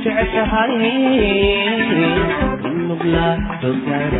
وحشعشعي من مبلغ تسرع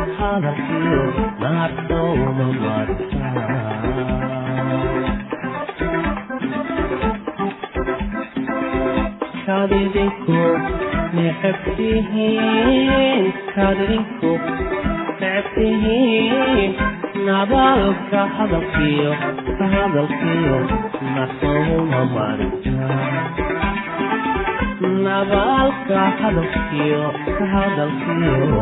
hadalkiyo naartooda martaa kadidinku necebtihiin kadidinku necebtihiin nabadka hadalkiyo ka hadalkiyo nasouma marita nabalka hadalkiyo ka hadalkiyo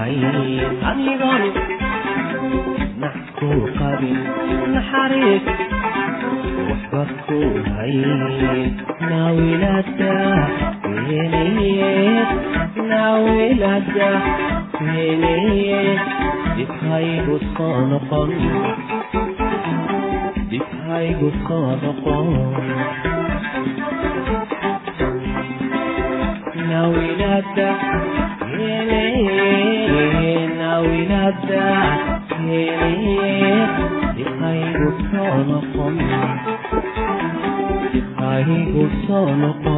tahay adigoon nax kuu qabin naxariis waxba kuu hay naawilada weeneye naawilada weeneye dhibhaygu soo noqon dhibhaygu soo noqon naawilada inaaddaa diqaygu soo noqo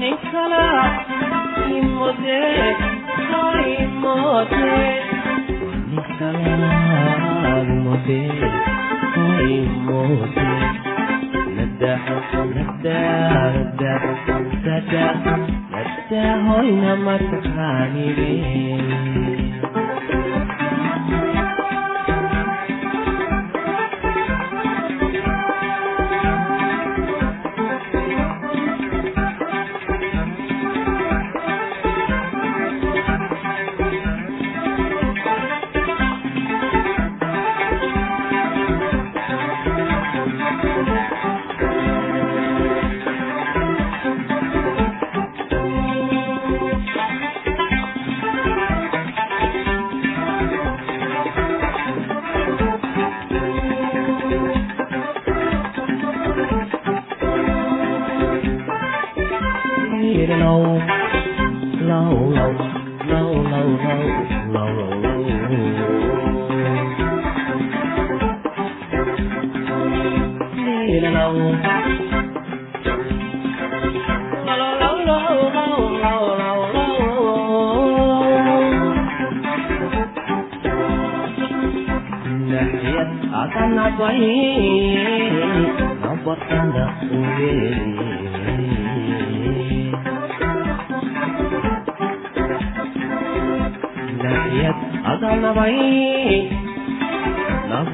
ninkala imode imode ninkala imode imode nada nada nada nada じゃほいなまたかにれ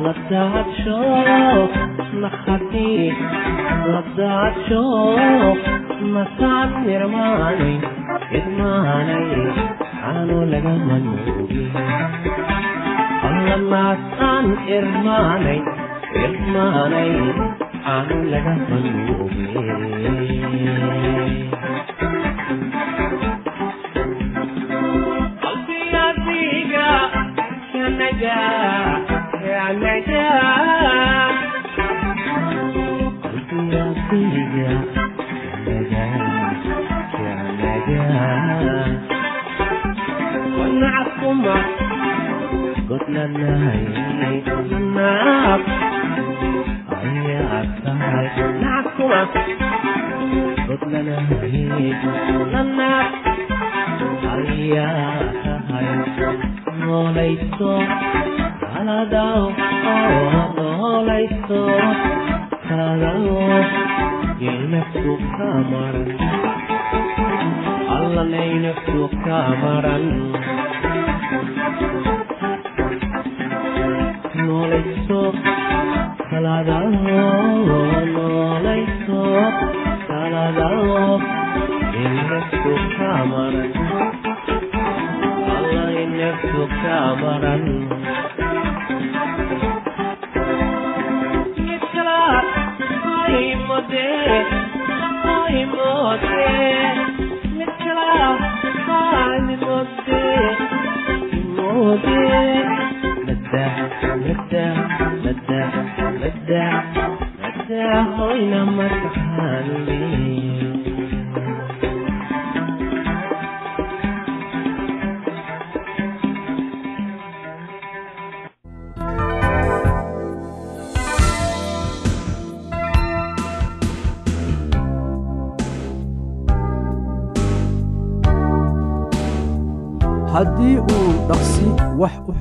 לדעת שוך נחתי, לדעת שוך מסעת נרמני, קדמני, ענו לגמנובי. لما كان إرماني إرماني عن لقب المؤمنين قلبي يا ريقة كنجاح وليس Canada oo noolayso kaadao gelnaftu ka maran allanay naftu ka maran noolayso kaladao noolayso kaladao gelnaftu ka maran allanay naftu ka maran haddii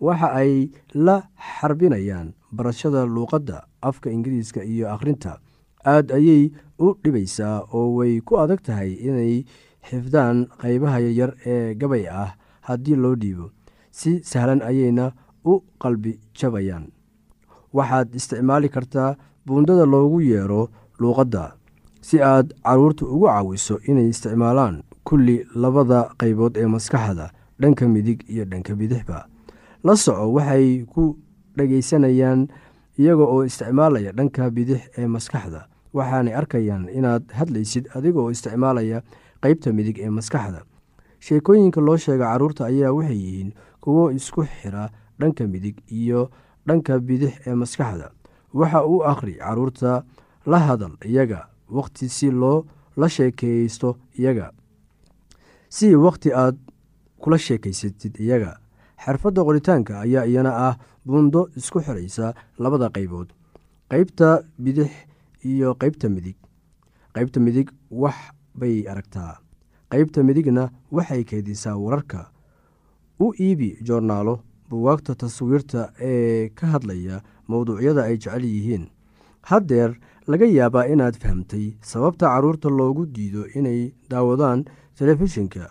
waxa ay la xarbinayaan barashada luuqadda afka ingiriiska iyo akhrinta. Aad ayay u dhibaysaa oo way ku adag tahay inay xifdaan qaybaha yaryar ee gabay ah haddii loo dhiibo. Si sahlan ayayna u qalbi jabayaan. Waxaad isticmaali kartaa buundada loogu yeero luuqadda si aad carruurta ugu caawiso inay isticmaalaan kulli labada qaybood ee maskaxda dhanka midig iyo dhanka bidixba la soco waxay ku dhagaysanayaan iyaga oo isticmaalaya dhanka bidix ee maskaxda. Waxaanay arkayaan inaad hadlaysid adiga oo isticmaalaya qeybta midig ee maskaxda. Sheekooyinka loo sheega carruurta ayaa waxay yihiin kuwo isku xira dhanka midig iyo dhanka bidix ee maskaxda. Waxa uu akhri carruurta la hadal iyaga wakhti si loo la sheekeysto iyaga. Si wakhti aad kula sheekaysatid iyaga xirfadda qoritaanka ayaa iyana ah buundo isku xiraysa labada qaybood qeybta bidix iyo qeybta midig. Qeybta midig wax bay aragtaa. Qeybta midigna waxay keydisaa wararka. U iibi joornaalo buwaagta taswiirta ee ka hadlaya mowduucyada ay jecel yihiin. Haddeer laga yaabaa inaad fahamtay sababta carruurta loogu diido inay daawadaan telefishinka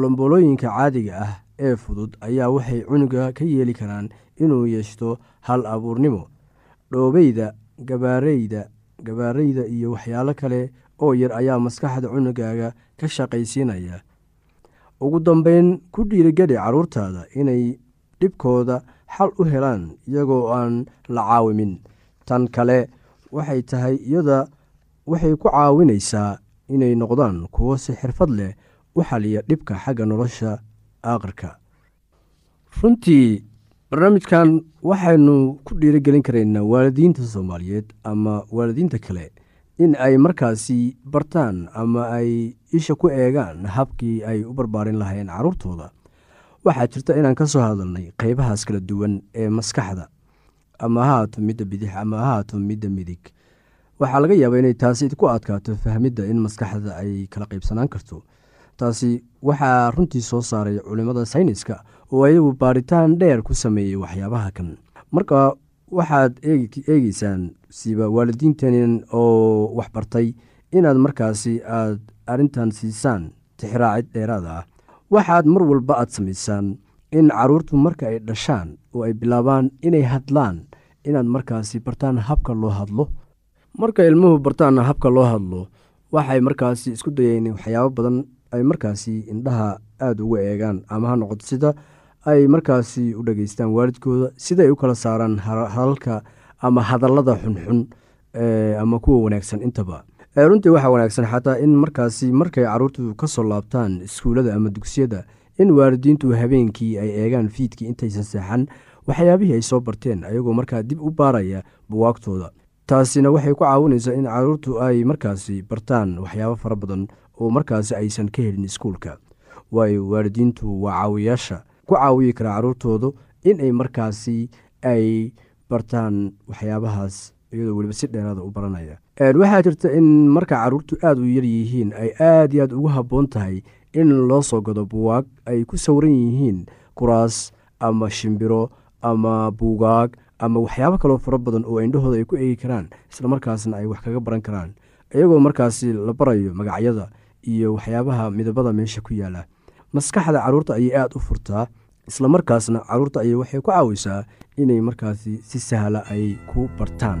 bolomboolooyinka caadiga ah ee fudud ayaa waxay cunuga ka yeeli karaan inuu yeeshto hal abuurnimo dhoobeyda gabaareyda gabaareyda iyo waxyaalo kale oo yar ayaa maskaxda cunugaaga ka shaqaysiinaya. Ugu dambeyn ku dhiirigeli carruurtaada inay dhibkooda xal u helaan iyagoo aan la caawimin. Tan kale waxay tahay iyada waxay ku caawinaysaa inay noqdaan kuwo si xirfad leh u xaliya dhibka xagga nolosha aakhirka runtii barnaamijkan waxaynu ku dhiirigelin karaynaa waalidiinta soomaaliyeed ama waalidiinta kale in ay markaasi bartaan ama ay isha ku eegaan habkii ay u barbaarin lahayn carruurtooda waxaa jirta inaan ka soo hadalnay qeybahaas kala duwan ee maskaxda. Ama ha haato midda bidix ama ha haato midda midig. Waxaa laga yaabaa inay taasi ku adkaato fahmidda in maskaxda ay kala qaybsanaan karto taasi waxaa runtii soo saaray culimmada sayniska oo ayagu baaritaan dheer ku sameeyey waxyaabaha kan. Marka waxaad eegeysaan siba waalidiintan oo waxbartay inaad markaasi aad arrintan siisaan tixraacid dheeraada ah waxaad mar walba aad samaysaan in carruurtu marka ay dhashaan oo ay bilaabaan inay hadlaan inaad markaasi bartaan habka loo hadlo. Marka ilmuhu bartaan habka loo hadlo waxay markaasi isku dayeen waxyaabo badan ay markaasi indhaha aada uga eegaan ama ha noqoto sida ay markaasi u dhageystaan waalidkooda sidaay u kala saaraan hadalka ama hadallada xunxun ama kuwa wanaagsan intaba. Runtii waxaa wanaagsan xataa in markaasi markay carruurtu ka soo laabtaan iskuullada ama dugsiyada in waalidiintu habeenkii ay eegaan fiidkii intaysan seexan waxyaabihii ay soo barteen ayagoo markaa dib u baaraya buwaagtooda. Taasina waxay ku caawinaysaa in carruurtu ay markaasi bartaan waxyaabo fara badan oo markaasi aysan ka helin iskuulka. Waayo waalidiintu waa caawiyaasha ku caawiyi karaa carruurtoodu in ay markaasi ay bartaan waxyaabahaas iyadoo weliba si dheeraada u baranaya. Waxaa jirta in marka carruurtu aada u yar yihiin ay aada iyo aad ugu habboon tahay in loo soo gado buwaag ay ku sawiran yihiin kuraas ama shimbiro ama buugaag ama waxyaabo kaloo fara badan oo indhahooda ay ku eegi karaan islamarkaasna ay wax kaga baran karaan. Iyagoo markaasi la barayo magacyada iyo waxyaabaha midabada meesha ku yaalla maskaxda carruurta ayay aada u furtaa islamarkaasna carruurta ayay waxay ku caawisaa inay markaasi si sahla ay ku bartaan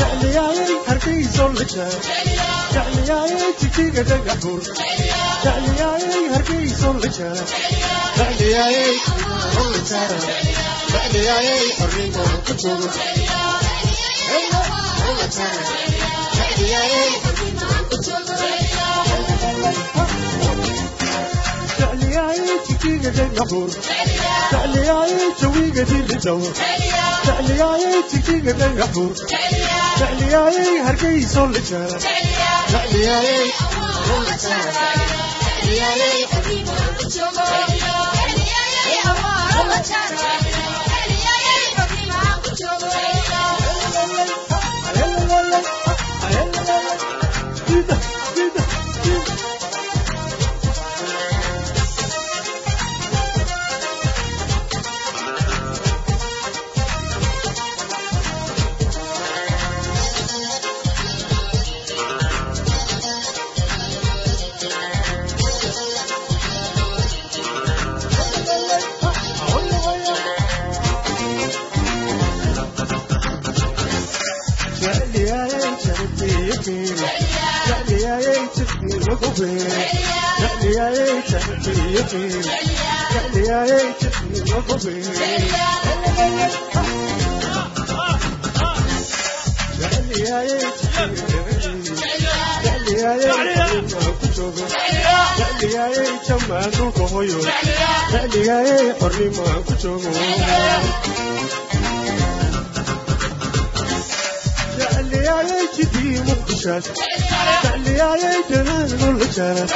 jecliyaaye hargeyso la jaa jecliyaaye jijiga dhaga hur jecliyaaye hargeyso la jaa jecliyaaye la jaara jecliyaaye arrimo ku joogo jecliyaaye jijiga dhaga hur jecliyaaye jawiga dili jawa jecliyaaye jijiga dhaga hur jecliyaaye hargeysoo la jaaga jecliyaaye jecliyaaye xabiibo la joogo jecliyaaye awaaro la jaaga jamaadulka hoyo xiligaayay xornimo ku joogo فعلياي جدي مخشاش فعلياي جنان والجنان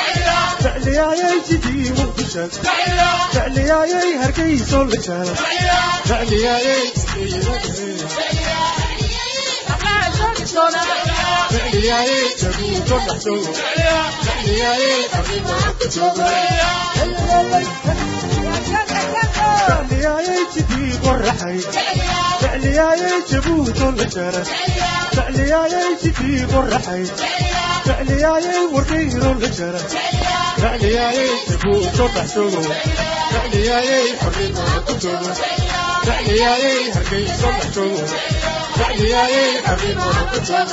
فعلياي جدي مخشاش فعلياي هرقيس والجنان فعلياي جدي فعلياي جدي مخشاش فعلياي فعلياي جدي قرحي فعلياي جبوت الجرس فعلياي جديد الرحي فعلياي ورغير الجرس فعلياي جبوت الرحسون فعلياي حرين الكتون فعلياي هرقيس الرحسون فعلياي حرين الكتون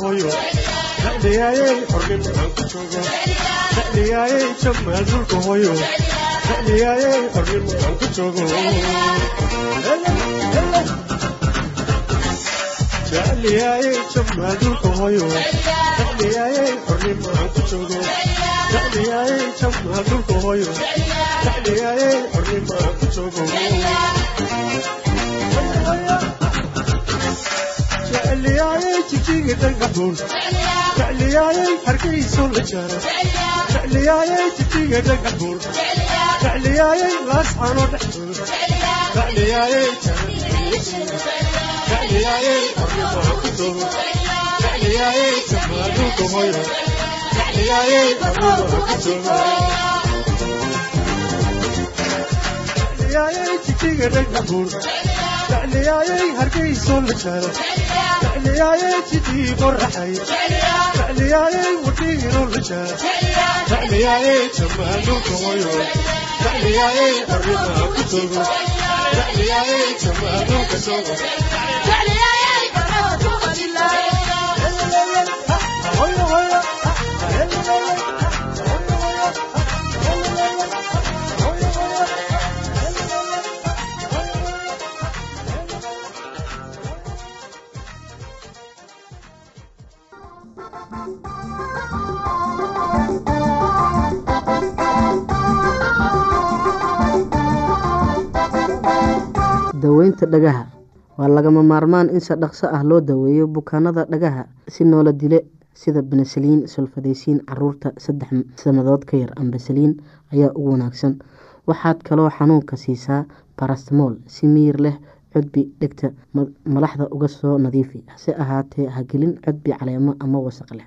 hooyo sacdhigaayey xornimo aan ku joogo sacdhigaayey jammaal dhulka hooyo sacdhigaayey xornimo aan ku joogo jacliyaaye jammaal dhulka hooyo sacdhigaayey xornimo aan ku joogo sacdhigaaye jammaal dhulka hooyo sacdhigaayey xornimo aan ku joogo hargeyso la jaaro جعلياي تجي بالرحي جعلياي ودير الرجال جعلياي تمال وطيور جعلياي الرضا كتب جعلياي تمال وكسور جعلياي فرحة الله daweynta dhagaha waa lagama maarmaan in si dhaqso ah loo daweeyo bukaanada dhagaha si noola dile sida benesaliin sulfadaysiin carruurta saddex sannadood ka yar ambasaliin ayaa ugu wanaagsan. Waxaad kaloo xanuunka siisaa barastmool si miyir leh cudbi dhegta malaxda uga soo nadiifi. Hase ahaatee hagelin cudbi caleemo ama wasaq leh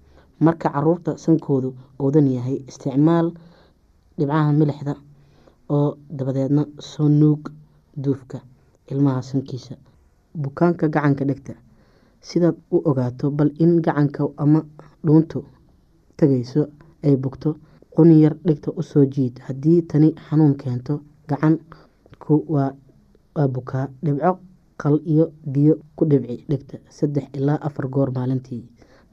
marka carruurta sankoodu oodan yahay isticmaal dhibcaha milixda oo dabadeedna soo nuug duufka ilmaha sankiisa bukaanka gacanka dhegta sidaad u ogaato bal in gacanka ama dhuuntu tagayso ay bugto quni yar dhegta u soo jiid. Haddii tani xanuun keento gacanku waa bukaa dhibco qal iyo biyo ku dhibci dhegta. Saddex ilaa afar goor maalintii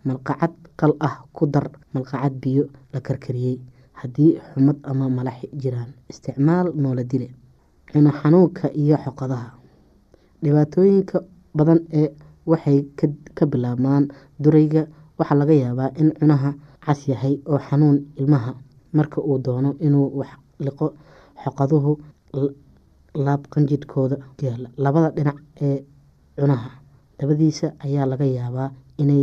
malqacad qal ah ku dar malqacad biyo la karkariyey. Haddii xumad ama malaxi jiraan isticmaal noola cuno xanuunka iyo xoqadaha. Dhibaatooyinka badan ee waxay ka bilaabmaan durayga waxaa laga yaabaa in cunaha cas yahay oo xanuun ilmaha marka uu doono inuu wax liqo xoqaduhu laab qanjidhkooda yaalla labada dhinac ee cunaha dabadiisa ayaa laga yaabaa inay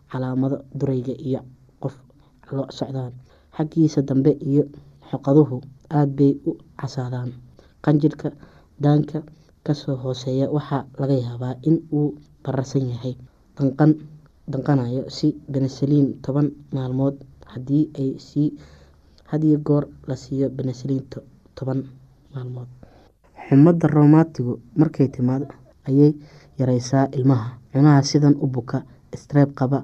calaamado durayga iyo qof lo socdaan. Xaggiisa dambe iyo xoqaduhu aada bay u casaadaan. Qanjirhka daanka ka soo hooseeya waxaa laga yaabaa in uu bararsan yahay. Danqan danqanayo si benesaliin toban maalmood haddii ay sii hadiyo goor la siiyo benesaliin toban maalmood. Xumadda roomatigu markay timaado ayay yareysaa ilmaha. Cunaha sidan u buka streeb qaba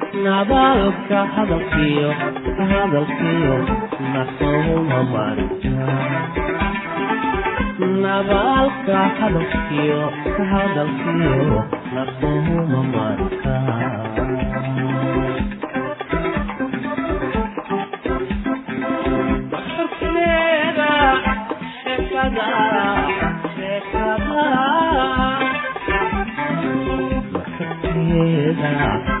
nabalka hadalkiyo hadalkiyo tihiin nabalka hadalkiyo hadalkiyo nasuuma marta nabalka